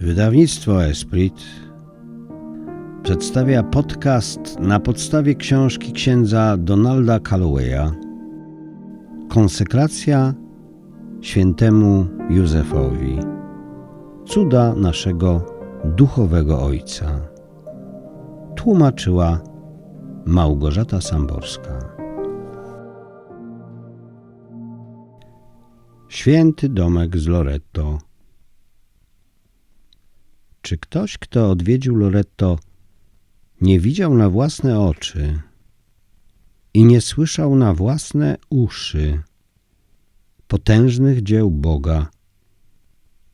Wydawnictwo Esprit przedstawia podcast na podstawie książki księdza Donalda Callowaya Konsekracja świętemu Józefowi. Cuda naszego duchowego ojca. Tłumaczyła Małgorzata Samborska. Święty domek z Loretto. Czy ktoś, kto odwiedził Loretto, nie widział na własne oczy i nie słyszał na własne uszy potężnych dzieł Boga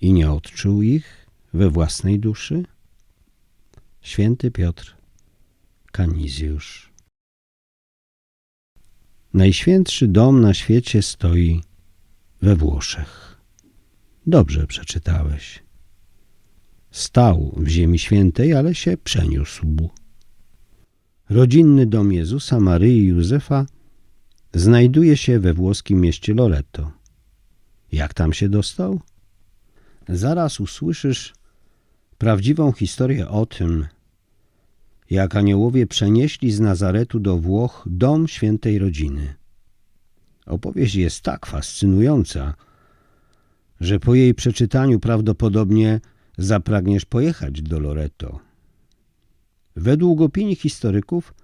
i nie odczuł ich we własnej duszy? Święty Piotr Kanizjusz Najświętszy dom na świecie stoi we Włoszech. Dobrze przeczytałeś. Stał w Ziemi Świętej, ale się przeniósł. Rodzinny dom Jezusa, Maryi i Józefa znajduje się we włoskim mieście Loreto. Jak tam się dostał? Zaraz usłyszysz prawdziwą historię o tym, jak aniołowie przenieśli z Nazaretu do Włoch dom świętej rodziny. Opowieść jest tak fascynująca, że po jej przeczytaniu prawdopodobnie zapragniesz pojechać do Loreto. Według opinii historyków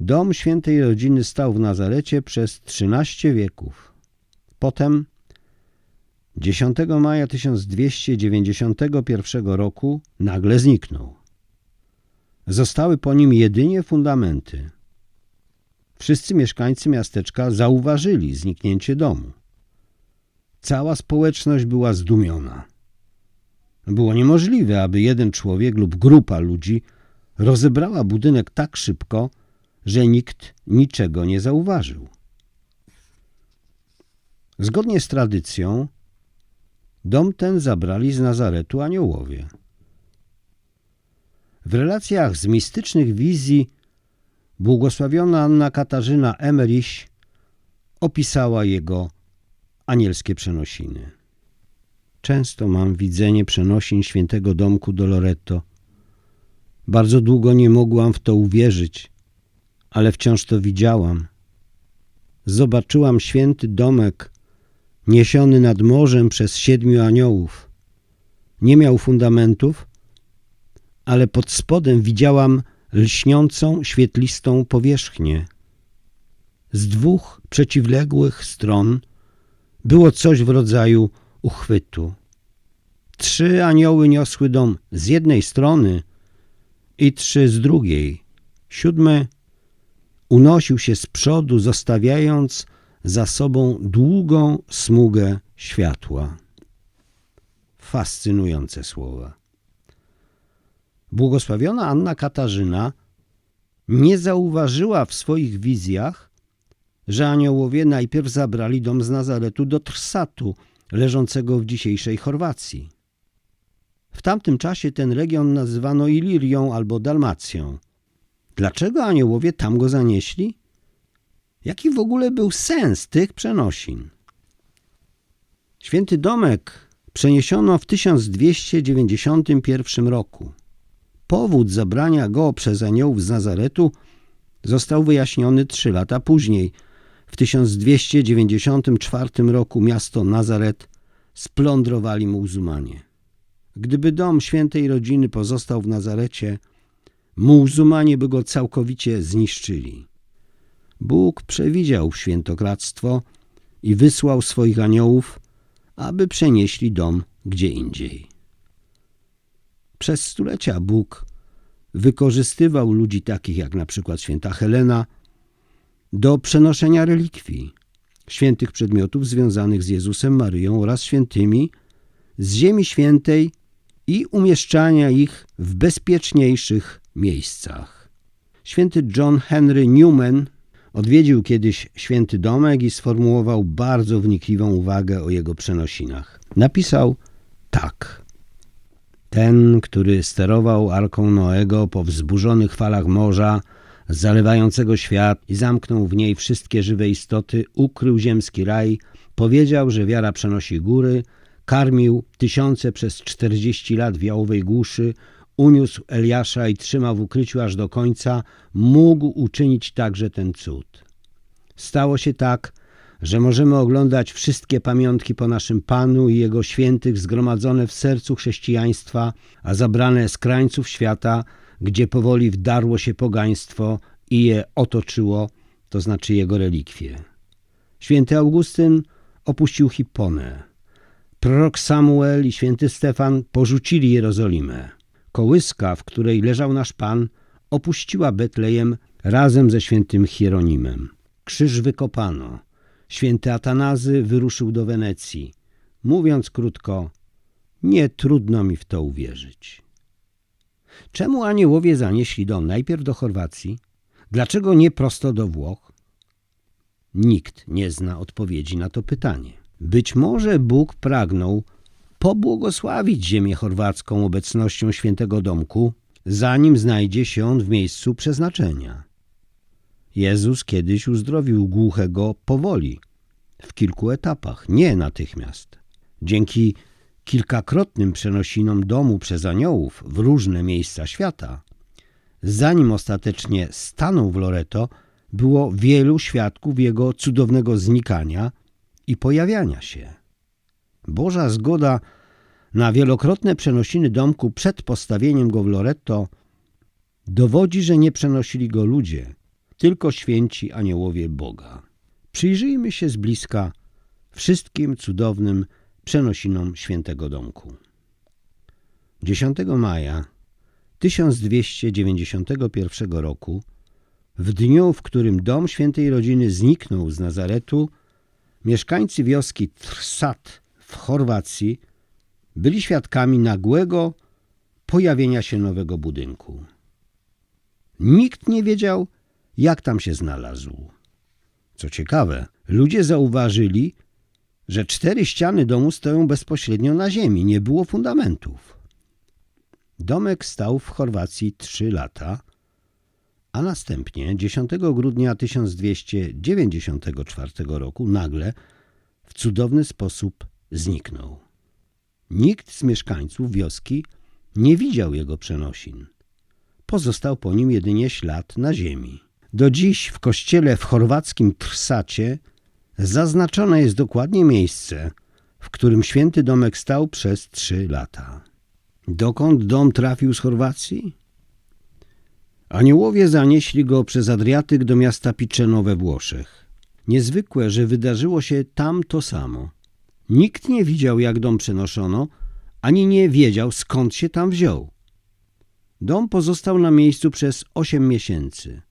dom świętej rodziny stał w Nazarecie przez 13 wieków. Potem 10 maja 1291 roku nagle zniknął. Zostały po nim jedynie fundamenty. Wszyscy mieszkańcy miasteczka zauważyli zniknięcie domu. Cała społeczność była zdumiona. Było niemożliwe, aby jeden człowiek lub grupa ludzi rozebrała budynek tak szybko, że nikt niczego nie zauważył. Zgodnie z tradycją, dom ten zabrali z Nazaretu aniołowie. W relacjach z mistycznych wizji błogosławiona Anna Katarzyna Emmerich opisała jego anielskie przenosiny. Często mam widzenie przenosin świętego domku do Loreto. Bardzo długo nie mogłam w to uwierzyć, ale wciąż to widziałam. Zobaczyłam święty domek niesiony nad morzem przez siedmiu aniołów. Nie miał fundamentów, ale pod spodem widziałam lśniącą, świetlistą powierzchnię. Z dwóch przeciwległych stron było coś w rodzaju uchwytu. Trzy anioły niosły dom z jednej strony i trzy z drugiej. Siódmy unosił się z przodu, zostawiając za sobą długą smugę światła. Fascynujące słowa. Błogosławiona Anna Katarzyna nie zauważyła w swoich wizjach, że aniołowie najpierw zabrali dom z Nazaretu do Trsatu, leżącego w dzisiejszej Chorwacji. W tamtym czasie ten region nazywano Ilirią albo Dalmacją. Dlaczego aniołowie tam go zanieśli? Jaki w ogóle był sens tych przenosin? Święty Domek przeniesiono w 1291 roku. Powód zabrania go przez aniołów z Nazaretu został wyjaśniony trzy lata później. W 1294 roku miasto Nazaret splądrowali muzułmanie. Gdyby dom świętej rodziny pozostał w Nazarecie, muzułmanie by go całkowicie zniszczyli. Bóg przewidział świętokradztwo i wysłał swoich aniołów, aby przenieśli dom gdzie indziej. Przez stulecia Bóg wykorzystywał ludzi takich jak na przykład święta Helena do przenoszenia relikwii, świętych przedmiotów związanych z Jezusem, Maryją oraz świętymi z Ziemi Świętej i umieszczania ich w bezpieczniejszych miejscach. Święty John Henry Newman odwiedził kiedyś święty domek i sformułował bardzo wnikliwą uwagę o jego przenosinach. Napisał tak. Ten, który sterował arką Noego po wzburzonych falach morza, zalewającego świat i zamknął w niej wszystkie żywe istoty, ukrył ziemski raj, powiedział, że wiara przenosi góry, karmił tysiące przez czterdzieści lat w jałowej głuszy, uniósł Eliasza i trzymał w ukryciu aż do końca, mógł uczynić także ten cud. Stało się tak, że możemy oglądać wszystkie pamiątki po naszym Panu i Jego świętych zgromadzone w sercu chrześcijaństwa, a zabrane z krańców świata, gdzie powoli wdarło się pogaństwo i je otoczyło, to znaczy jego relikwie. Święty Augustyn opuścił Hipponę. Prorok Samuel i święty Stefan porzucili Jerozolimę. Kołyska, w której leżał nasz Pan, opuściła Betlejem razem ze świętym Hieronimem. Krzyż wykopano. Święty Atanazy wyruszył do Wenecji. Mówiąc krótko, nie trudno mi w to uwierzyć. Czemu aniołowie zanieśli dom najpierw do Chorwacji? Dlaczego nie prosto do Włoch? Nikt nie zna odpowiedzi na to pytanie. Być może Bóg pragnął pobłogosławić ziemię chorwacką obecnością świętego domku, zanim znajdzie się on w miejscu przeznaczenia. Jezus kiedyś uzdrowił głuchego powoli, w kilku etapach, nie natychmiast. Dzięki kilkakrotnym przenosinom domu przez aniołów w różne miejsca świata, zanim ostatecznie stanął w Loreto, było wielu świadków jego cudownego znikania i pojawiania się. Boża zgoda na wielokrotne przenosiny domku przed postawieniem go w Loretto dowodzi, że nie przenosili go ludzie, tylko święci aniołowie Boga. Przyjrzyjmy się z bliska wszystkim cudownym przenosinom świętego domku. 10 maja 1291 roku, w dniu, w którym dom świętej rodziny zniknął z Nazaretu, mieszkańcy wioski Trsat w Chorwacji byli świadkami nagłego pojawienia się nowego budynku. Nikt nie wiedział, jak tam się znalazł. Co ciekawe, ludzie zauważyli, że cztery ściany domu stoją bezpośrednio na ziemi, nie było fundamentów. Domek stał w Chorwacji trzy lata, a następnie 10 grudnia 1294 roku nagle w cudowny sposób zniknął. Nikt z mieszkańców wioski nie widział jego przenosin. Pozostał po nim jedynie ślad na ziemi. Do dziś w kościele w chorwackim Trsacie zaznaczone jest dokładnie miejsce, w którym święty domek stał przez trzy lata. Dokąd dom trafił z Chorwacji? Aniołowie zanieśli go przez Adriatyk do miasta Piceno we Włoszech. Niezwykłe, że wydarzyło się tam to samo. Nikt nie widział, jak dom przenoszono, ani nie wiedział, skąd się tam wziął. Dom pozostał na miejscu przez osiem miesięcy.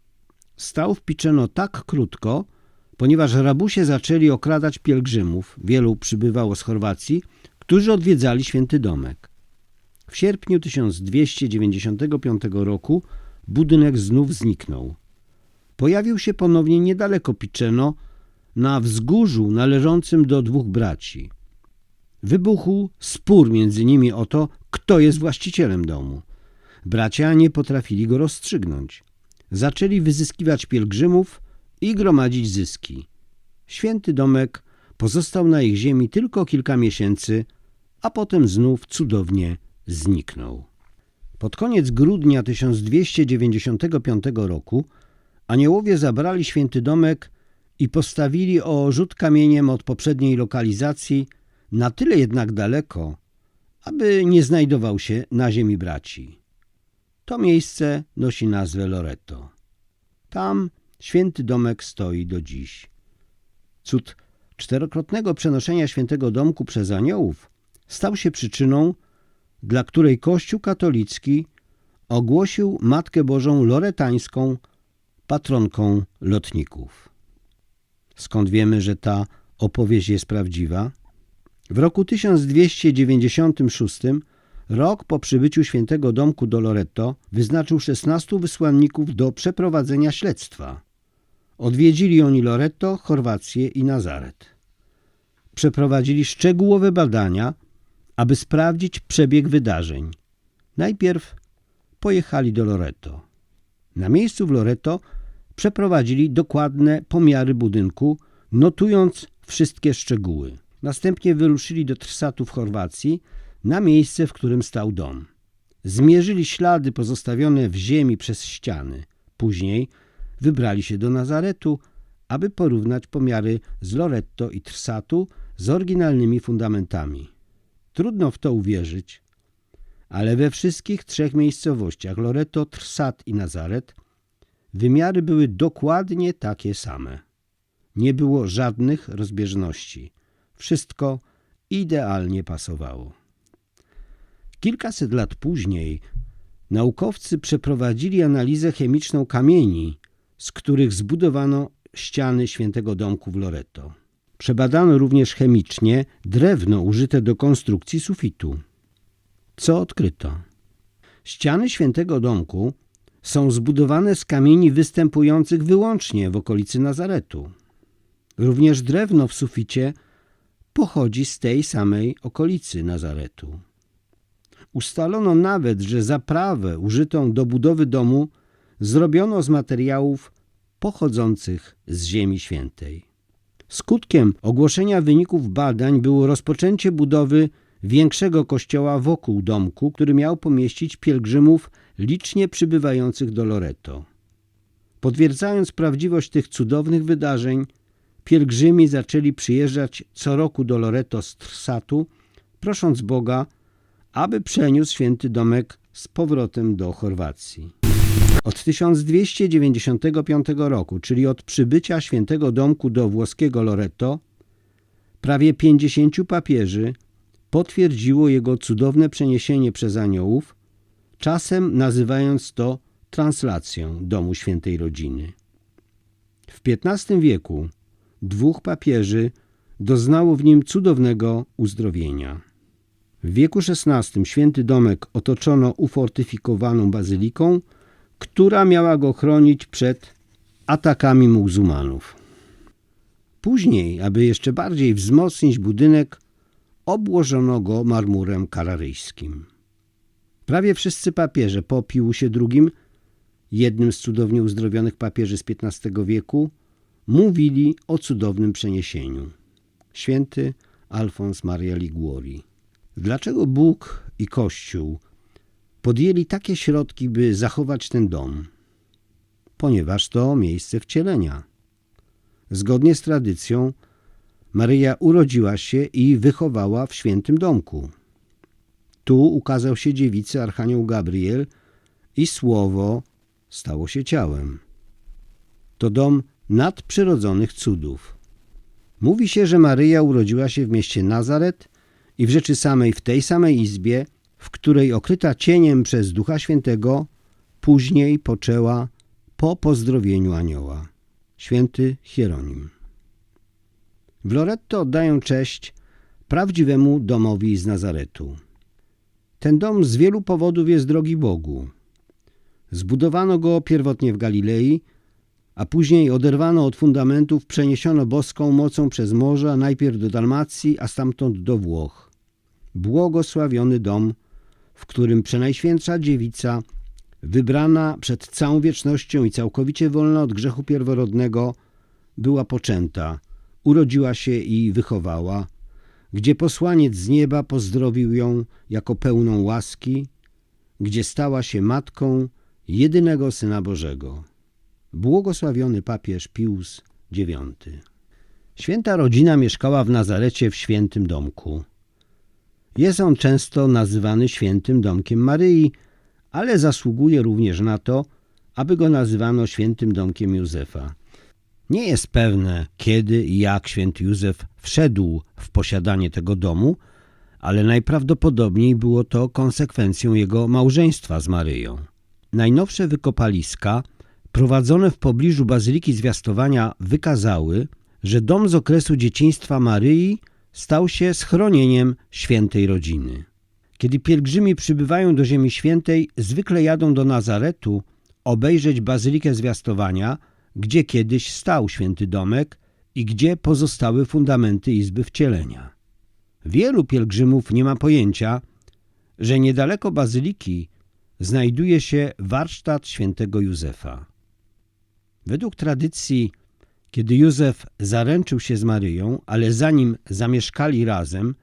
Stał w Piceno tak krótko, ponieważ rabusie zaczęli okradać pielgrzymów, wielu przybywało z Chorwacji, którzy odwiedzali święty domek. W sierpniu 1295 roku budynek znów zniknął. Pojawił się ponownie niedaleko Piceno, na wzgórzu należącym do dwóch braci. Wybuchł spór między nimi o to, kto jest właścicielem domu. Bracia nie potrafili go rozstrzygnąć. Zaczęli wyzyskiwać pielgrzymów i gromadzić zyski. Święty domek pozostał na ich ziemi tylko kilka miesięcy, a potem znów cudownie zniknął. Pod koniec grudnia 1295 roku aniołowie zabrali święty domek i postawili o rzut kamieniem od poprzedniej lokalizacji na tyle jednak daleko, aby nie znajdował się na ziemi braci. To miejsce nosi nazwę Loreto. Tam święty domek stoi do dziś. Cud czterokrotnego przenoszenia świętego domku przez aniołów stał się przyczyną, dla której Kościół katolicki ogłosił Matkę Bożą Loretańską patronką lotników. Skąd wiemy, że ta opowieść jest prawdziwa? W roku 1296, rok po przybyciu świętego domku do Loreto, wyznaczył 16 wysłanników do przeprowadzenia śledztwa. Odwiedzili oni Loreto, Chorwację i Nazaret. Przeprowadzili szczegółowe badania, aby sprawdzić przebieg wydarzeń. Najpierw pojechali do Loreto. Na miejscu w Loreto przeprowadzili dokładne pomiary budynku, notując wszystkie szczegóły. Następnie wyruszyli do Trsatu w Chorwacji, na miejsce, w którym stał dom. Zmierzyli ślady pozostawione w ziemi przez ściany. Później wybrali się do Nazaretu, aby porównać pomiary z Loretto i Trsatu z oryginalnymi fundamentami. Trudno w to uwierzyć, ale we wszystkich trzech miejscowościach Loretto, Trsat i Nazaret wymiary były dokładnie takie same. Nie było żadnych rozbieżności. Wszystko idealnie pasowało. Kilkaset lat później naukowcy przeprowadzili analizę chemiczną kamieni, z których zbudowano ściany świętego domku w Loreto. Przebadano również chemicznie drewno użyte do konstrukcji sufitu. Co odkryto? Ściany świętego domku są zbudowane z kamieni występujących wyłącznie w okolicy Nazaretu. Również drewno w suficie pochodzi z tej samej okolicy Nazaretu. Ustalono nawet, że zaprawę użytą do budowy domu zrobiono z materiałów pochodzących z Ziemi Świętej. Skutkiem ogłoszenia wyników badań było rozpoczęcie budowy większego kościoła wokół domku, który miał pomieścić pielgrzymów licznie przybywających do Loreto. Potwierdzając prawdziwość tych cudownych wydarzeń, pielgrzymi zaczęli przyjeżdżać co roku do Loreto z Trsatu, prosząc Boga, aby przeniósł święty domek z powrotem do Chorwacji. Od 1295 roku, czyli od przybycia świętego domku do włoskiego Loreto, prawie 50 papieży potwierdziło jego cudowne przeniesienie przez aniołów, czasem nazywając to translacją domu świętej rodziny. W XV wieku dwóch papieży doznało w nim cudownego uzdrowienia. W wieku XVI święty domek otoczono ufortyfikowaną bazyliką, która miała go chronić przed atakami muzułmanów. Później, aby jeszcze bardziej wzmocnić budynek, obłożono go marmurem kararyjskim. Prawie wszyscy papieże po Piusie II, jednym z cudownie uzdrowionych papieży z XV wieku, mówili o cudownym przeniesieniu. Święty Alfons Maria Liguori. Dlaczego Bóg i Kościół podjęli takie środki, by zachować ten dom? Ponieważ to miejsce wcielenia. Zgodnie z tradycją, Maryja urodziła się i wychowała w świętym domku. Tu ukazał się dziewicy Archanioł Gabriel i słowo stało się ciałem. To dom nadprzyrodzonych cudów. Mówi się, że Maryja urodziła się w mieście Nazaret i w rzeczy samej w tej samej izbie, w której okryta cieniem przez Ducha Świętego później poczęła po pozdrowieniu anioła. Święty Hieronim. W Loretto oddają cześć prawdziwemu domowi z Nazaretu. Ten dom z wielu powodów jest drogi Bogu. Zbudowano go pierwotnie w Galilei, a później oderwano od fundamentów, przeniesiono boską mocą przez morze, najpierw do Dalmacji, a stamtąd do Włoch. Błogosławiony dom, w którym Przenajświętsza Dziewica, wybrana przed całą wiecznością i całkowicie wolna od grzechu pierworodnego, była poczęta, urodziła się i wychowała, gdzie posłaniec z nieba pozdrowił ją jako pełną łaski, gdzie stała się matką jedynego Syna Bożego. Błogosławiony papież Pius IX. Święta rodzina mieszkała w Nazarecie w świętym domku. Jest on często nazywany świętym domkiem Maryi, ale zasługuje również na to, aby go nazywano świętym domkiem Józefa. Nie jest pewne, kiedy i jak święty Józef wszedł w posiadanie tego domu, ale najprawdopodobniej było to konsekwencją jego małżeństwa z Maryją. Najnowsze wykopaliska prowadzone w pobliżu Bazyliki Zwiastowania wykazały, że dom z okresu dzieciństwa Maryi stał się schronieniem świętej rodziny. Kiedy pielgrzymi przybywają do Ziemi Świętej, zwykle jadą do Nazaretu obejrzeć Bazylikę Zwiastowania, gdzie kiedyś stał święty domek i gdzie pozostały fundamenty Izby Wcielenia. Wielu pielgrzymów nie ma pojęcia, że niedaleko Bazyliki znajduje się warsztat świętego Józefa. Według tradycji, Kiedy Józef zaręczył się z Maryją, ale zanim zamieszkali razem,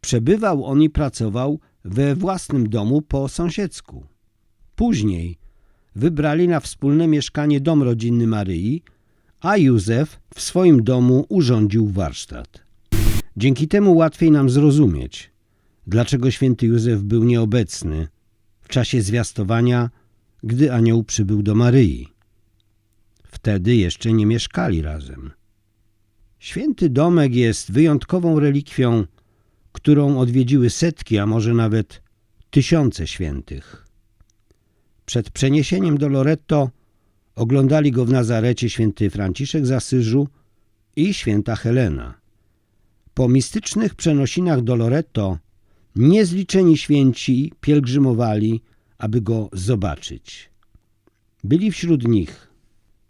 przebywał on i pracował we własnym domu po sąsiedzku. Później wybrali na wspólne mieszkanie dom rodzinny Maryi, a Józef w swoim domu urządził warsztat. Dzięki temu łatwiej nam zrozumieć, dlaczego święty Józef był nieobecny w czasie zwiastowania, gdy anioł przybył do Maryi. Wtedy jeszcze nie mieszkali razem. Święty domek jest wyjątkową relikwią, którą odwiedziły setki, a może nawet tysiące świętych. Przed przeniesieniem do Loretto oglądali go w Nazarecie święty Franciszek z Asyżu i święta Helena. Po mistycznych przenosinach do Loretto niezliczeni święci pielgrzymowali, aby go zobaczyć. Byli wśród nich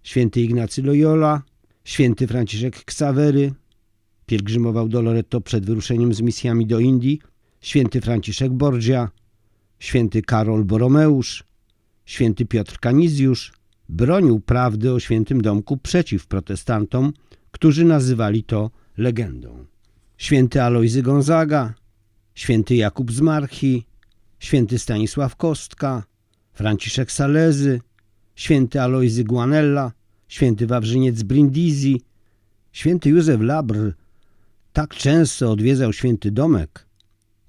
święty Ignacy Loyola, święty Franciszek Ksawery, pielgrzymował do Loretto przed wyruszeniem z misjami do Indii, święty Franciszek Borgia, święty Karol Boromeusz, święty Piotr Kanizjusz bronił prawdy o świętym domku przeciw protestantom, którzy nazywali to legendą. Święty Alojzy Gonzaga, święty Jakub z Marchi, święty Stanisław Kostka, Franciszek Salezy, święty Alojzy Guanella, święty Wawrzyniec Brindisi, święty Józef Labr tak często odwiedzał święty domek,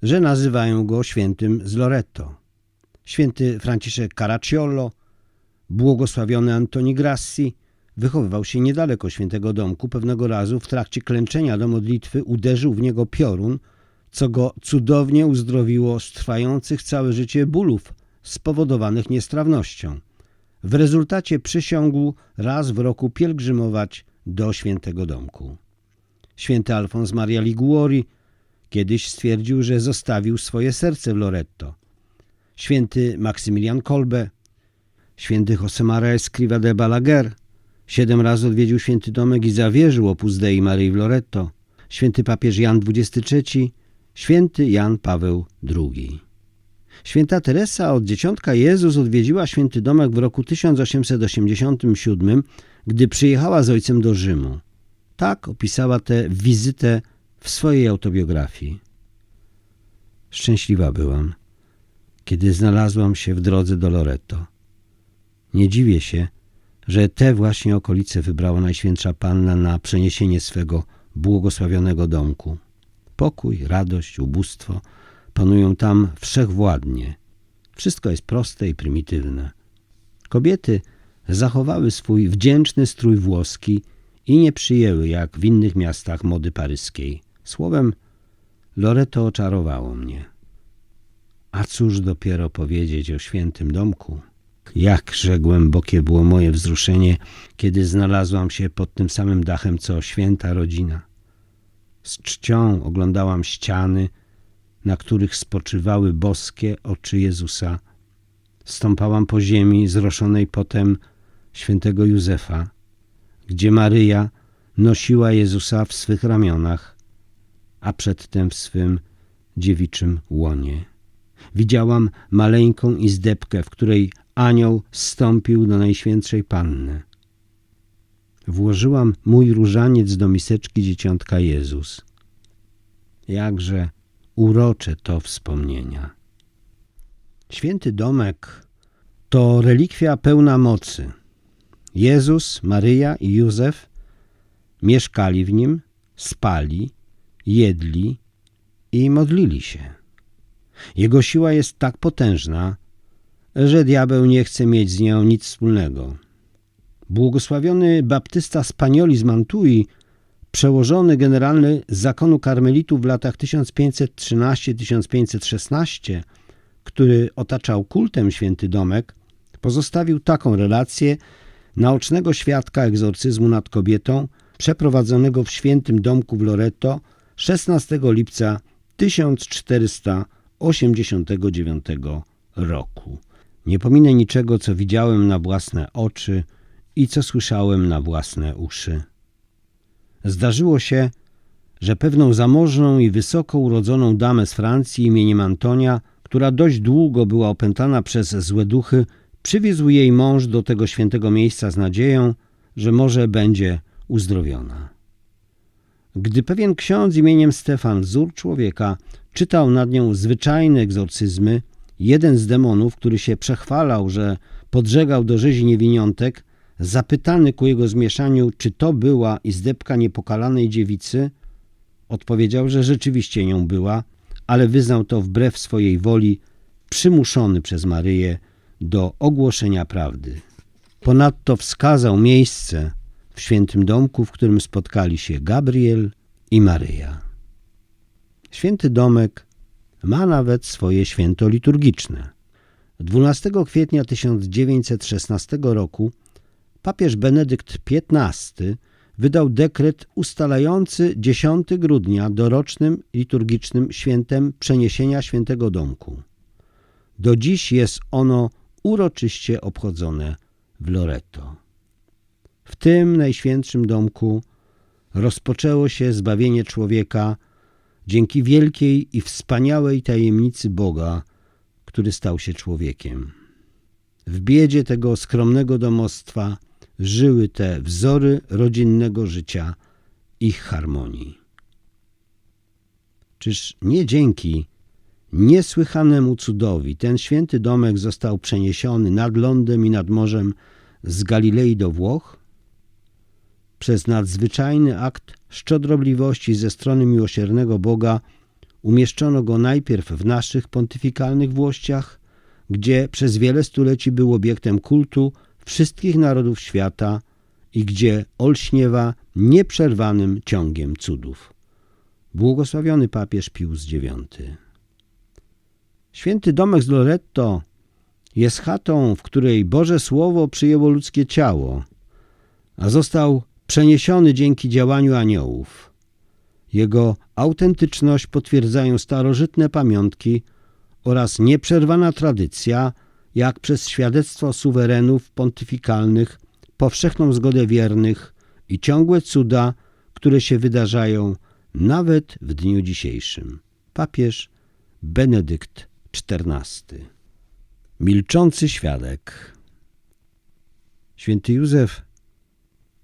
że nazywają go świętym z Loretto. Święty Franciszek Caracciolo, błogosławiony Antoni Grassi, wychowywał się niedaleko świętego domku. Pewnego razu w trakcie klęczenia do modlitwy uderzył w niego piorun, co go cudownie uzdrowiło z trwających całe życie bólów spowodowanych niestrawnością. W rezultacie przysiągł raz w roku pielgrzymować do świętego domku. Święty Alfons Maria Liguori kiedyś stwierdził, że zostawił swoje serce w Loretto. Święty Maksymilian Kolbe, święty Josemara Escriva de Balaguer siedem razy odwiedził święty domek i zawierzył Opus Dei Maryi w Loretto. Święty papież Jan XXIII, święty Jan Paweł II. Święta Teresa od dzieciątka Jezus odwiedziła święty domek w roku 1887, gdy przyjechała z ojcem do Rzymu. Tak opisała tę wizytę w swojej autobiografii. Szczęśliwa byłam, kiedy znalazłam się w drodze do Loreto. Nie dziwię się, że te właśnie okolice wybrała Najświętsza Panna na przeniesienie swego błogosławionego domku. Pokój, radość, ubóstwo panują tam wszechwładnie. Wszystko jest proste i prymitywne. Kobiety zachowały swój wdzięczny strój włoski i nie przyjęły, jak w innych miastach, mody paryskiej. Słowem, Loreto oczarowało mnie. A cóż dopiero powiedzieć o świętym domku? Jakże głębokie było moje wzruszenie, kiedy znalazłam się pod tym samym dachem, co święta rodzina. Z czcią oglądałam ściany, na których spoczywały boskie oczy Jezusa. Stąpałam po ziemi zroszonej potem świętego Józefa, gdzie Maryja nosiła Jezusa w swych ramionach, a przedtem w swym dziewiczym łonie. Widziałam maleńką izdebkę, w której anioł zstąpił do Najświętszej Panny. Włożyłam mój różaniec do miseczki dzieciątka Jezus. Jakże urocze to wspomnienia. Święty domek to relikwia pełna mocy. Jezus, Maryja i Józef mieszkali w nim, spali, jedli i modlili się. Jego siła jest tak potężna, że diabeł nie chce mieć z nią nic wspólnego. Błogosławiony baptysta Spanioli z Mantui, przełożony generalny zakonu karmelitów w latach 1513-1516, który otaczał kultem święty domek, pozostawił taką relację naocznego świadka egzorcyzmu nad kobietą przeprowadzonego w świętym domku w Loreto 16 lipca 1489 roku. Nie pominę niczego, co widziałem na własne oczy i co słyszałem na własne uszy. Zdarzyło się, że pewną zamożną i wysoko urodzoną damę z Francji imieniem Antonia, która dość długo była opętana przez złe duchy, przywiózł jej mąż do tego świętego miejsca z nadzieją, że może będzie uzdrowiona. Gdy pewien ksiądz imieniem Stefan, wzór człowieka, czytał nad nią zwyczajne egzorcyzmy, jeden z demonów, który się przechwalał, że podżegał do rzezi niewiniątek, zapytany ku jego zmieszaniu, czy to była izdebka niepokalanej dziewicy, odpowiedział, że rzeczywiście nią była, ale wyznał to wbrew swojej woli, przymuszony przez Maryję do ogłoszenia prawdy. Ponadto wskazał miejsce w świętym domku, w którym spotkali się Gabriel i Maryja. Święty domek ma nawet swoje święto liturgiczne. 12 kwietnia 1916 roku papież Benedykt XV wydał dekret ustalający 10 grudnia dorocznym liturgicznym świętem przeniesienia świętego domku. Do dziś jest ono uroczyście obchodzone w Loreto. W tym najświętszym domku rozpoczęło się zbawienie człowieka dzięki wielkiej i wspaniałej tajemnicy Boga, który stał się człowiekiem. W biedzie tego skromnego domostwa żyły te wzory rodzinnego życia, ich harmonii. Czyż nie dzięki niesłychanemu cudowi ten święty domek został przeniesiony nad lądem i nad morzem z Galilei do Włoch? Przez nadzwyczajny akt szczodrobliwości ze strony miłosiernego Boga umieszczono go najpierw w naszych pontyfikalnych Włościach, gdzie przez wiele stuleci był obiektem kultu wszystkich narodów świata i gdzie olśniewa nieprzerwanym ciągiem cudów. Błogosławiony papież Pius IX. Święty domek z Loretto jest chatą, w której Boże Słowo przyjęło ludzkie ciało, a został przeniesiony dzięki działaniu aniołów. Jego autentyczność potwierdzają starożytne pamiątki oraz nieprzerwana tradycja, jak przez świadectwo suwerenów pontyfikalnych, powszechną zgodę wiernych i ciągłe cuda, które się wydarzają nawet w dniu dzisiejszym. Papież Benedykt XIV. Milczący świadek. Święty Józef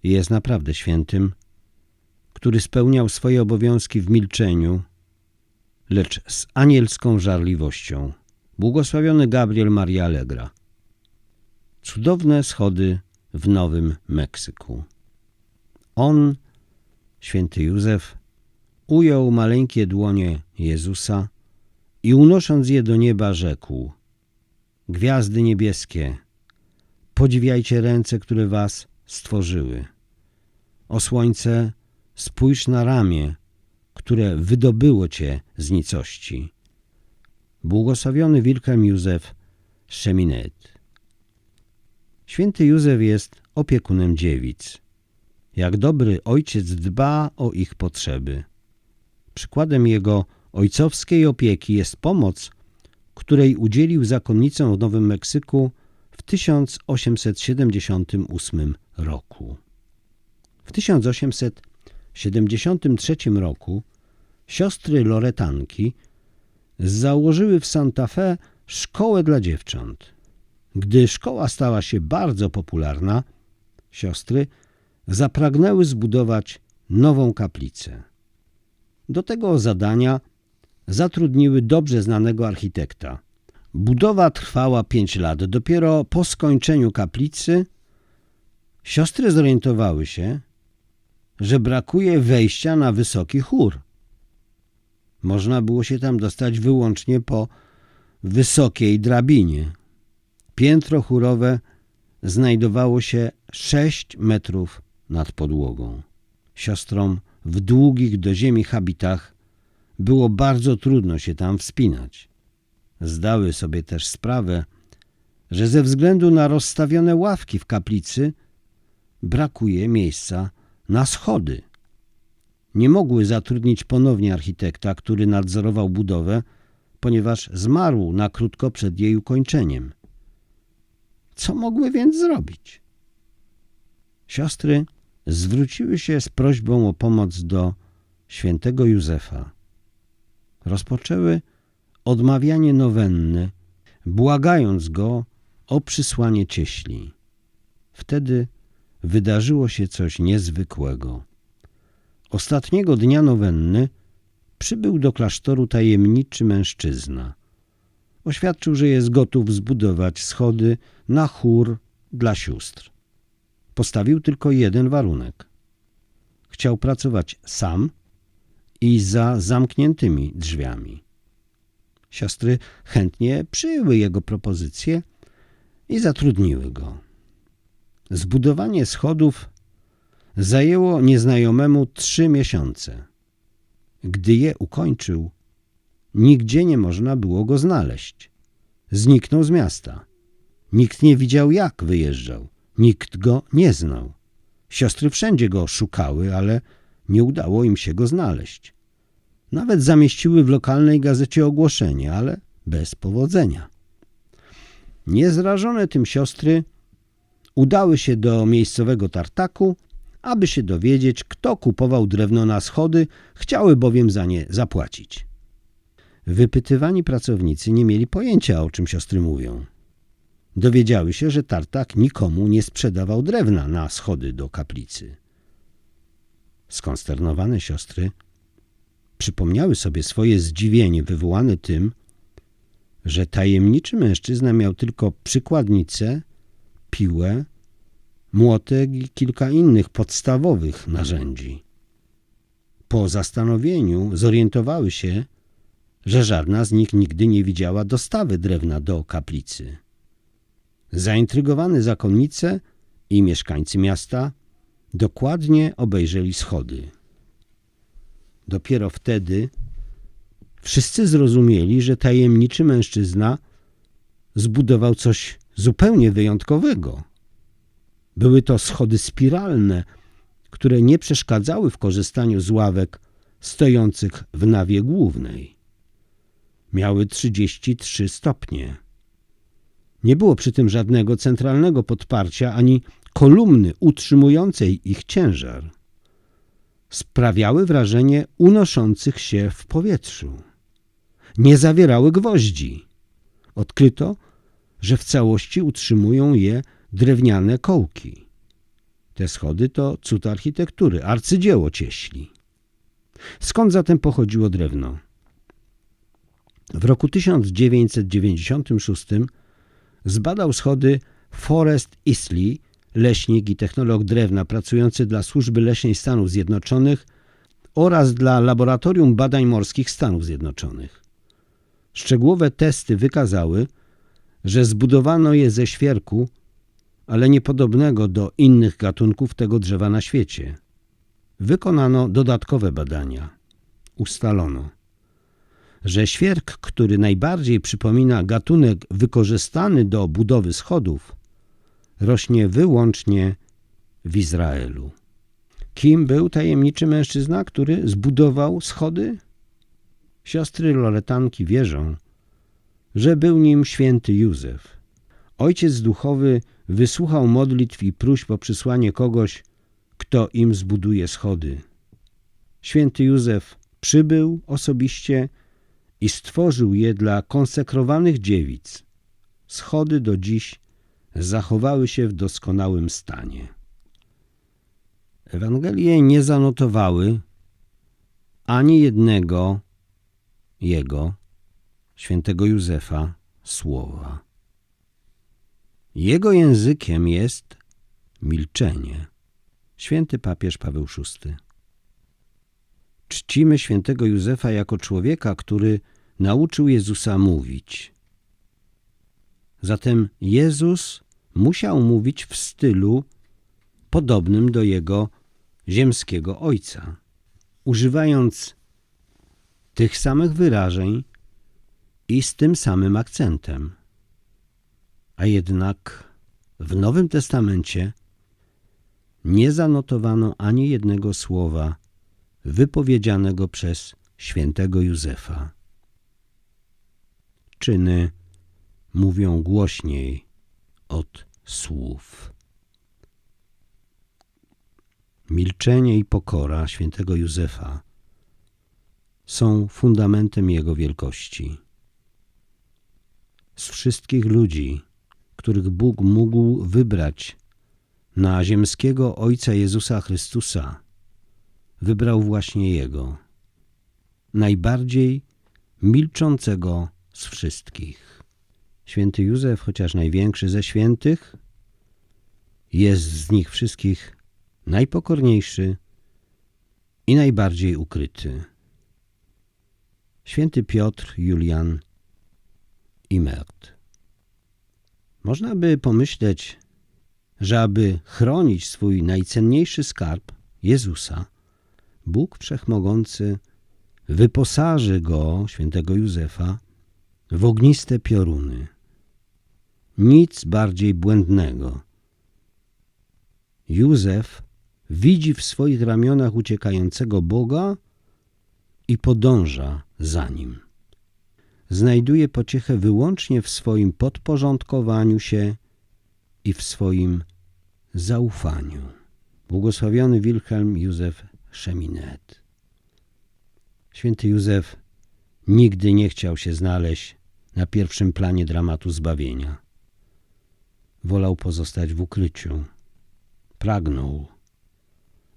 jest naprawdę świętym, który spełniał swoje obowiązki w milczeniu, lecz z anielską żarliwością. Błogosławiony Gabriel Maria Allegra. Cudowne schody w Nowym Meksyku. On, święty Józef, ujął maleńkie dłonie Jezusa i unosząc je do nieba rzekł Gwiazdy niebieskie, podziwiajcie ręce, które was stworzyły. O słońce, spójrz na ramię, które wydobyło cię z nicości. Błogosławiony Wilhelm Józef Szeminet. Święty Józef jest opiekunem dziewic. Jak dobry ojciec dba o ich potrzeby. Przykładem jego ojcowskiej opieki jest pomoc, której udzielił zakonnicom w Nowym Meksyku w 1878 roku. W 1873 roku siostry Loretanki założyły w Santa Fe szkołę dla dziewcząt. Gdy szkoła stała się bardzo popularna, siostry zapragnęły zbudować nową kaplicę. Do tego zadania zatrudniły dobrze znanego architekta. Budowa trwała pięć lat. Dopiero po skończeniu kaplicy siostry zorientowały się, że brakuje wejścia na wysoki chór. Można było się tam dostać wyłącznie po wysokiej drabinie. Piętro chórowe znajdowało się sześć metrów nad podłogą. Siostrom w długich do ziemi habitach było bardzo trudno się tam wspinać. Zdały sobie też sprawę, że ze względu na rozstawione ławki w kaplicy brakuje miejsca na schody. Nie mogły zatrudnić ponownie architekta, który nadzorował budowę, ponieważ zmarł na krótko przed jej ukończeniem. Co mogły więc zrobić? Siostry zwróciły się z prośbą o pomoc do świętego Józefa. Rozpoczęły odmawianie nowenny, błagając go o przysłanie cieśli. Wtedy wydarzyło się coś niezwykłego. Ostatniego dnia nowenny przybył do klasztoru tajemniczy mężczyzna. Oświadczył, że jest gotów zbudować schody na chór dla sióstr. Postawił tylko jeden warunek. Chciał pracować sam i za zamkniętymi drzwiami. Siostry chętnie przyjęły jego propozycję i zatrudniły go. Zbudowanie schodów zajęło nieznajomemu trzy miesiące. Gdy je ukończył, nigdzie nie można było go znaleźć. Zniknął z miasta. Nikt nie widział, jak wyjeżdżał. Nikt go nie znał. Siostry wszędzie go szukały, ale nie udało im się go znaleźć. Nawet zamieściły w lokalnej gazecie ogłoszenie, ale bez powodzenia. Niezrażone tym siostry udały się do miejscowego tartaku, aby się dowiedzieć, kto kupował drewno na schody, chciały bowiem za nie zapłacić. Wypytywani pracownicy nie mieli pojęcia, o czym siostry mówią. Dowiedziały się, że tartak nikomu nie sprzedawał drewna na schody do kaplicy. Skonsternowane siostry przypomniały sobie swoje zdziwienie wywołane tym, że tajemniczy mężczyzna miał tylko przykładnicę, piłę, młotek i kilka innych podstawowych narzędzi. Po zastanowieniu zorientowały się, że żadna z nich nigdy nie widziała dostawy drewna do kaplicy. Zaintrygowane zakonnice i mieszkańcy miasta dokładnie obejrzeli schody. Dopiero wtedy wszyscy zrozumieli, że tajemniczy mężczyzna zbudował coś zupełnie wyjątkowego. Były to schody spiralne, które nie przeszkadzały w korzystaniu z ławek stojących w nawie głównej. Miały 33 stopnie. Nie było przy tym żadnego centralnego podparcia ani kolumny utrzymującej ich ciężar. Sprawiały wrażenie unoszących się w powietrzu. Nie zawierały gwoździ. Odkryto, że w całości utrzymują je drewniane kołki. Te schody to cud architektury, arcydzieło cieśli. Skąd zatem pochodziło drewno? W roku 1996 zbadał schody Forest Isley, leśnik i technolog drewna pracujący dla Służby Leśnej Stanów Zjednoczonych oraz dla Laboratorium Badań Morskich Stanów Zjednoczonych. Szczegółowe testy wykazały, że zbudowano je ze świerku, ale niepodobnego do innych gatunków tego drzewa na świecie. Wykonano dodatkowe badania. Ustalono, że świerk, który najbardziej przypomina gatunek wykorzystany do budowy schodów, rośnie wyłącznie w Izraelu. Kim był tajemniczy mężczyzna, który zbudował schody? Siostry Loretanki wierzą, że był nim święty Józef. Ojciec duchowy wysłuchał modlitw i próśb o przysłanie kogoś, kto im zbuduje schody. Święty Józef przybył osobiście i stworzył je dla konsekrowanych dziewic. Schody do dziś zachowały się w doskonałym stanie. Ewangelie nie zanotowały ani jednego jego, świętego Józefa, słowa. Jego językiem jest milczenie. Święty papież Paweł VI. Czcimy świętego Józefa jako człowieka, który nauczył Jezusa mówić. Zatem Jezus musiał mówić w stylu podobnym do jego ziemskiego ojca, używając tych samych wyrażeń i z tym samym akcentem. A jednak w Nowym Testamencie nie zanotowano ani jednego słowa wypowiedzianego przez świętego Józefa. Czyny mówią głośniej od słów. Milczenie i pokora świętego Józefa są fundamentem jego wielkości. Z wszystkich ludzi, których Bóg mógł wybrać na ziemskiego Ojca Jezusa Chrystusa, wybrał właśnie Jego, najbardziej milczącego z wszystkich. Święty Józef, chociaż największy ze świętych, jest z nich wszystkich najpokorniejszy i najbardziej ukryty. Święty Piotr, Julian i Mert. Można by pomyśleć, że aby chronić swój najcenniejszy skarb, Jezusa, Bóg Wszechmogący wyposaży go, świętego Józefa, w ogniste pioruny. Nic bardziej błędnego. Józef widzi w swoich ramionach uciekającego Boga i podąża za nim. Znajduje pociechę wyłącznie w swoim podporządkowaniu się i w swoim zaufaniu. Błogosławiony Wilhelm Józef Szeminet. Święty Józef nigdy nie chciał się znaleźć na pierwszym planie dramatu zbawienia. Wolał pozostać w ukryciu. Pragnął,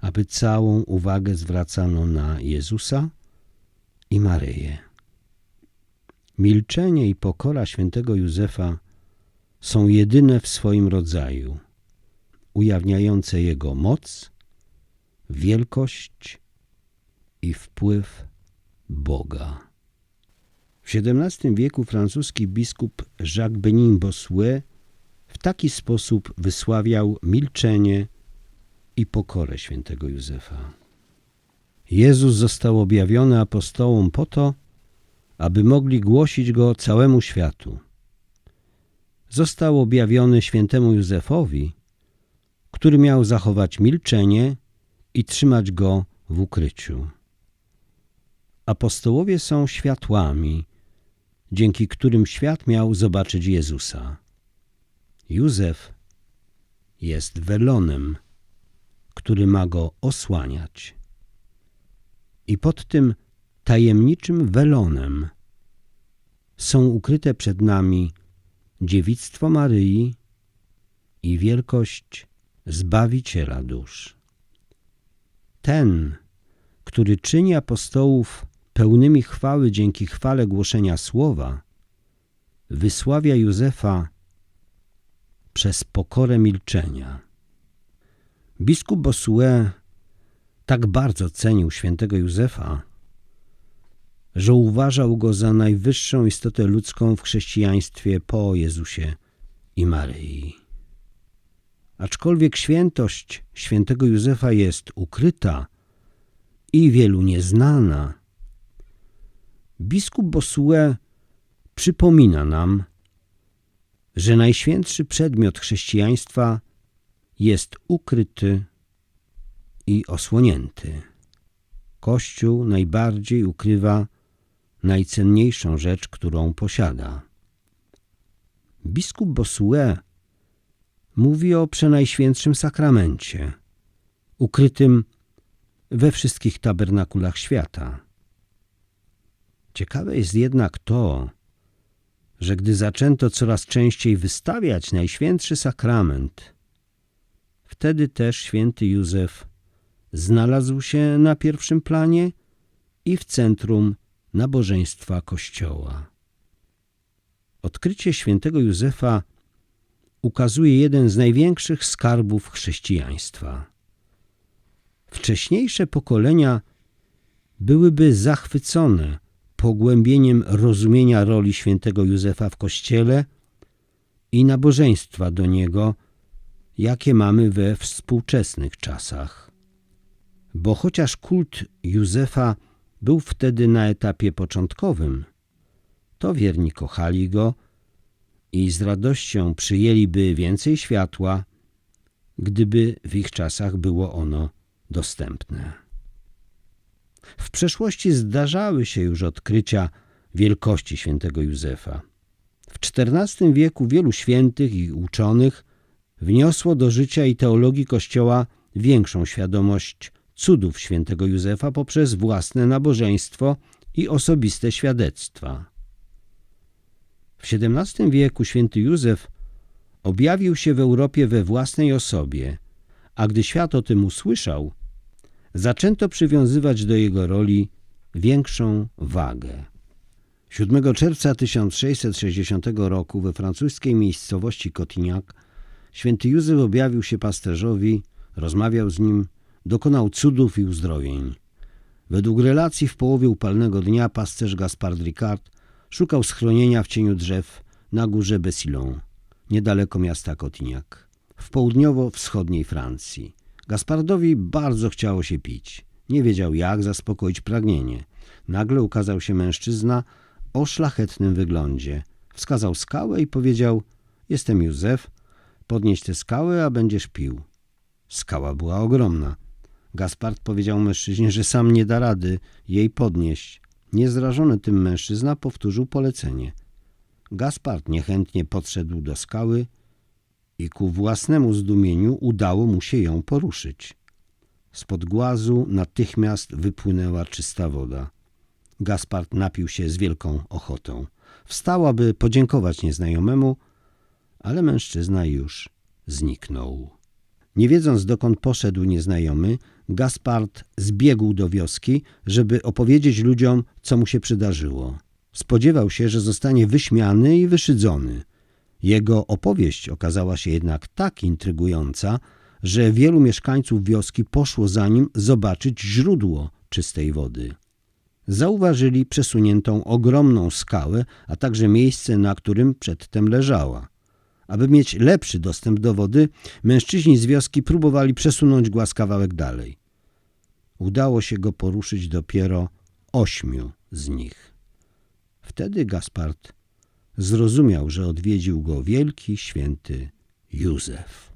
aby całą uwagę zwracano na Jezusa i Maryję. Milczenie i pokora świętego Józefa są jedyne w swoim rodzaju, ujawniające jego moc, wielkość i wpływ Boga. W XVII wieku francuski biskup Jacques Benin Bossuet w taki sposób wysławiał milczenie i pokorę świętego Józefa. Jezus został objawiony apostołom po to, aby mogli głosić go całemu światu. Został objawiony świętemu Józefowi, który miał zachować milczenie i trzymać go w ukryciu. Apostołowie są światłami, dzięki którym świat miał zobaczyć Jezusa. Józef jest welonem, który ma go osłaniać. I pod tym tajemniczym welonem są ukryte przed nami dziewictwo Maryi i wielkość Zbawiciela dusz. Ten, który czyni apostołów pełnymi chwały dzięki chwale głoszenia słowa, wysławia Józefa przez pokorę milczenia. Biskup Bossuet tak bardzo cenił świętego Józefa, że uważał go za najwyższą istotę ludzką w chrześcijaństwie po Jezusie i Maryi. Aczkolwiek świętość świętego Józefa jest ukryta i wielu nieznana, biskup Bossuet przypomina nam, że najświętszy przedmiot chrześcijaństwa jest ukryty i osłonięty. Kościół najbardziej ukrywa najcenniejszą rzecz, którą posiada. Biskup Bossuet mówi o przenajświętszym sakramencie, ukrytym we wszystkich tabernakulach świata. Ciekawe jest jednak to, że gdy zaczęto coraz częściej wystawiać Najświętszy Sakrament, wtedy też święty Józef znalazł się na pierwszym planie i w centrum nabożeństwa Kościoła. Odkrycie świętego Józefa ukazuje jeden z największych skarbów chrześcijaństwa. Wcześniejsze pokolenia byłyby zachwycone pogłębieniem rozumienia roli świętego Józefa w Kościele i nabożeństwa do niego, jakie mamy we współczesnych czasach. Bo chociaż kult Józefa był wtedy na etapie początkowym, to wierni kochali go i z radością przyjęliby więcej światła, gdyby w ich czasach było ono dostępne. W przeszłości zdarzały się już odkrycia wielkości świętego Józefa. W XIV wieku wielu świętych i uczonych wniosło do życia i teologii Kościoła większą świadomość cudów świętego Józefa poprzez własne nabożeństwo i osobiste świadectwa. W XVII wieku święty Józef objawił się w Europie we własnej osobie – a gdy świat o tym usłyszał, zaczęto przywiązywać do jego roli większą wagę. 7 czerwca 1660 roku we francuskiej miejscowości Cotignac święty Józef objawił się pasterzowi, rozmawiał z nim, dokonał cudów i uzdrowień. Według relacji w połowie upalnego dnia pasterz Gaspard Ricard szukał schronienia w cieniu drzew na górze Bessilon, niedaleko miasta Cotignac, w południowo-wschodniej Francji. Gaspardowi bardzo chciało się pić. Nie wiedział jak zaspokoić pragnienie. Nagle ukazał się mężczyzna o szlachetnym wyglądzie. Wskazał skałę i powiedział: Jestem Józef, podnieś tę skałę, a będziesz pił. Skała była ogromna. Gaspard powiedział mężczyźnie, że sam nie da rady jej podnieść. Niezrażony tym mężczyzna powtórzył polecenie. Gaspard niechętnie podszedł do skały i ku własnemu zdumieniu udało mu się ją poruszyć. Spod głazu natychmiast wypłynęła czysta woda. Gaspard napił się z wielką ochotą. Wstał, aby podziękować nieznajomemu, ale mężczyzna już zniknął. Nie wiedząc dokąd poszedł nieznajomy, Gaspard zbiegł do wioski, żeby opowiedzieć ludziom, co mu się przydarzyło. Spodziewał się, że zostanie wyśmiany i wyszydzony. Jego opowieść okazała się jednak tak intrygująca, że wielu mieszkańców wioski poszło za nim zobaczyć źródło czystej wody. Zauważyli przesuniętą ogromną skałę, a także miejsce, na którym przedtem leżała. Aby mieć lepszy dostęp do wody, mężczyźni z wioski próbowali przesunąć głaz kawałek dalej. Udało się go poruszyć dopiero ośmiu z nich. Wtedy Gaspard zrozumiał, że odwiedził go wielki święty Józef.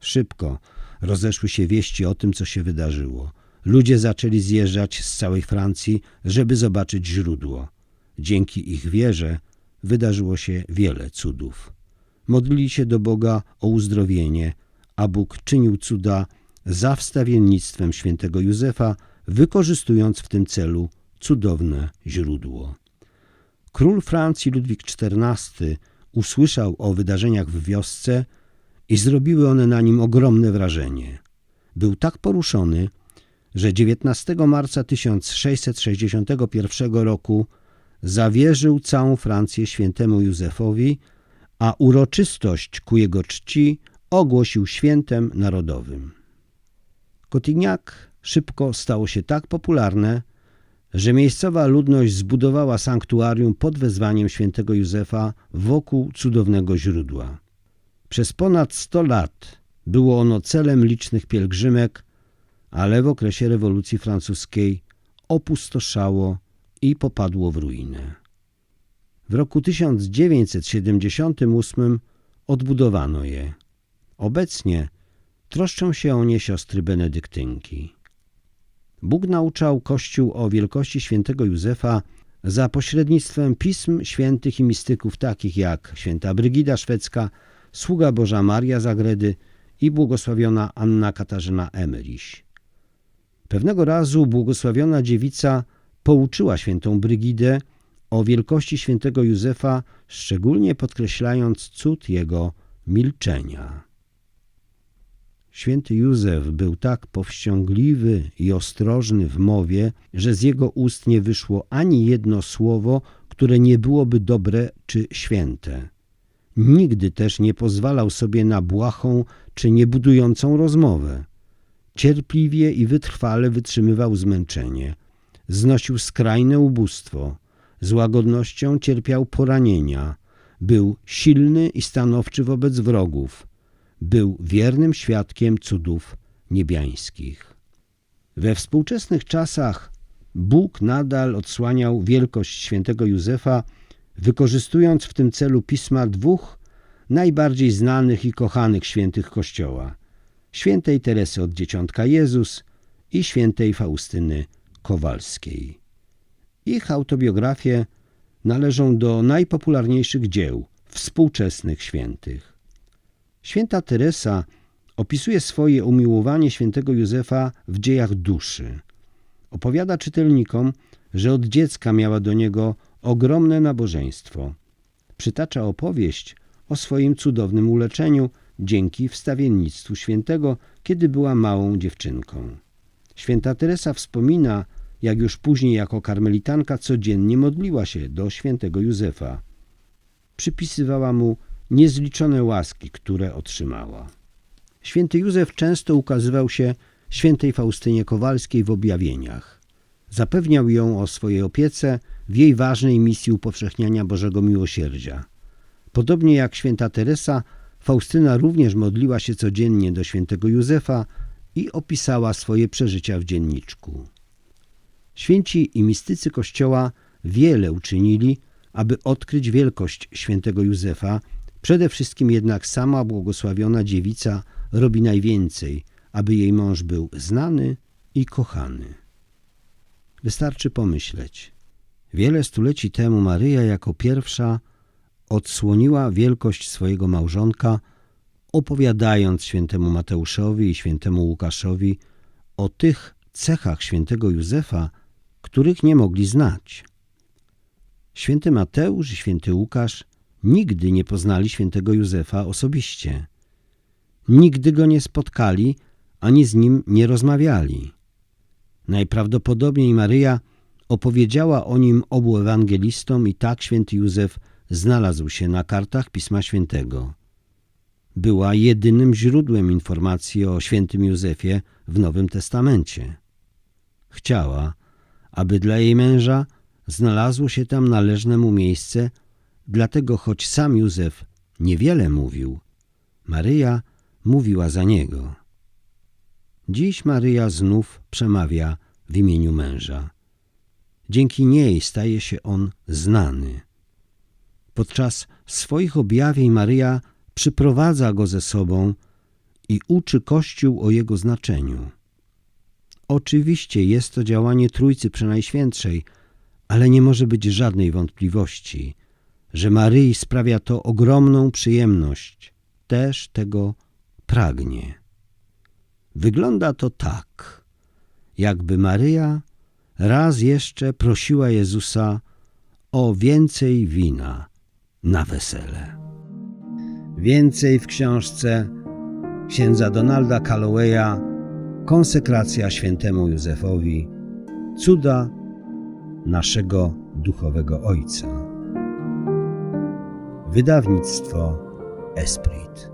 Szybko rozeszły się wieści o tym, co się wydarzyło. Ludzie zaczęli zjeżdżać z całej Francji, żeby zobaczyć źródło. Dzięki ich wierze wydarzyło się wiele cudów. Modlili się do Boga o uzdrowienie, a Bóg czynił cuda za wstawiennictwem świętego Józefa, wykorzystując w tym celu cudowne źródło. Król Francji Ludwik XIV usłyszał o wydarzeniach w wiosce i zrobiły one na nim ogromne wrażenie. Był tak poruszony, że 19 marca 1661 roku zawierzył całą Francję świętemu Józefowi, a uroczystość ku jego czci ogłosił świętem narodowym. Cotignac szybko stało się tak popularne, że miejscowa ludność zbudowała sanktuarium pod wezwaniem świętego Józefa wokół cudownego źródła. Przez ponad 100 lat było ono celem licznych pielgrzymek, ale w okresie rewolucji francuskiej opustoszało i popadło w ruinę. W roku 1978 odbudowano je. Obecnie troszczą się o nie siostry benedyktynki. Bóg nauczał Kościół o wielkości świętego Józefa za pośrednictwem pism świętych i mistyków takich jak święta Brygida Szwedzka, sługa Boża Maria Zagredy i błogosławiona Anna Katarzyna Emeriś. Pewnego razu błogosławiona dziewica pouczyła świętą Brygidę o wielkości świętego Józefa, szczególnie podkreślając cud jego milczenia. Święty Józef był tak powściągliwy i ostrożny w mowie, że z jego ust nie wyszło ani jedno słowo, które nie byłoby dobre czy święte. Nigdy też nie pozwalał sobie na błahą czy niebudującą rozmowę. Cierpliwie i wytrwale wytrzymywał zmęczenie. Znosił skrajne ubóstwo. Z łagodnością cierpiał poranienia. Był silny i stanowczy wobec wrogów. Był wiernym świadkiem cudów niebiańskich. We współczesnych czasach Bóg nadal odsłaniał wielkość świętego Józefa, wykorzystując w tym celu pisma dwóch najbardziej znanych i kochanych świętych Kościoła świętej Teresy od Dzieciątka Jezus i świętej Faustyny Kowalskiej. Ich autobiografie należą do najpopularniejszych dzieł współczesnych świętych. Święta Teresa opisuje swoje umiłowanie świętego Józefa w dziejach duszy. Opowiada czytelnikom, że od dziecka miała do niego ogromne nabożeństwo. Przytacza opowieść o swoim cudownym uleczeniu dzięki wstawiennictwu świętego, kiedy była małą dziewczynką. Święta Teresa wspomina, jak już później jako karmelitanka codziennie modliła się do świętego Józefa. Przypisywała mu niezliczone łaski, które otrzymała. Święty Józef często ukazywał się świętej Faustynie Kowalskiej w objawieniach. Zapewniał ją o swojej opiece w jej ważnej misji upowszechniania Bożego Miłosierdzia. Podobnie jak święta Teresa, Faustyna również modliła się codziennie do świętego Józefa i opisała swoje przeżycia w dzienniczku. Święci i mistycy Kościoła wiele uczynili, aby odkryć wielkość świętego Józefa, przede wszystkim jednak sama błogosławiona dziewica robi najwięcej, aby jej mąż był znany i kochany. Wystarczy pomyśleć. Wiele stuleci temu Maryja jako pierwsza odsłoniła wielkość swojego małżonka, opowiadając świętemu Mateuszowi i świętemu Łukaszowi o tych cechach świętego Józefa, których nie mogli znać. Święty Mateusz i święty Łukasz nigdy nie poznali świętego Józefa osobiście. Nigdy go nie spotkali, ani z nim nie rozmawiali. Najprawdopodobniej Maryja opowiedziała o nim obu ewangelistom i tak święty Józef znalazł się na kartach Pisma Świętego. Była jedynym źródłem informacji o świętym Józefie w Nowym Testamencie. Chciała, aby dla jej męża znalazło się tam należne mu miejsce, dlatego choć sam Józef niewiele mówił, Maryja mówiła za niego. Dziś Maryja znów przemawia w imieniu męża. Dzięki niej staje się on znany. Podczas swoich objawień Maryja przyprowadza go ze sobą i uczy Kościół o jego znaczeniu. Oczywiście jest to działanie Trójcy Przenajświętszej, ale nie może być żadnej wątpliwości, że Maryi sprawia to ogromną przyjemność, też tego pragnie. Wygląda to tak, jakby Maryja raz jeszcze prosiła Jezusa o więcej wina na wesele. Więcej w książce księdza Donalda Callowaya Konsekracja świętemu Józefowi Cuda naszego duchowego Ojca. Wydawnictwo Esprit.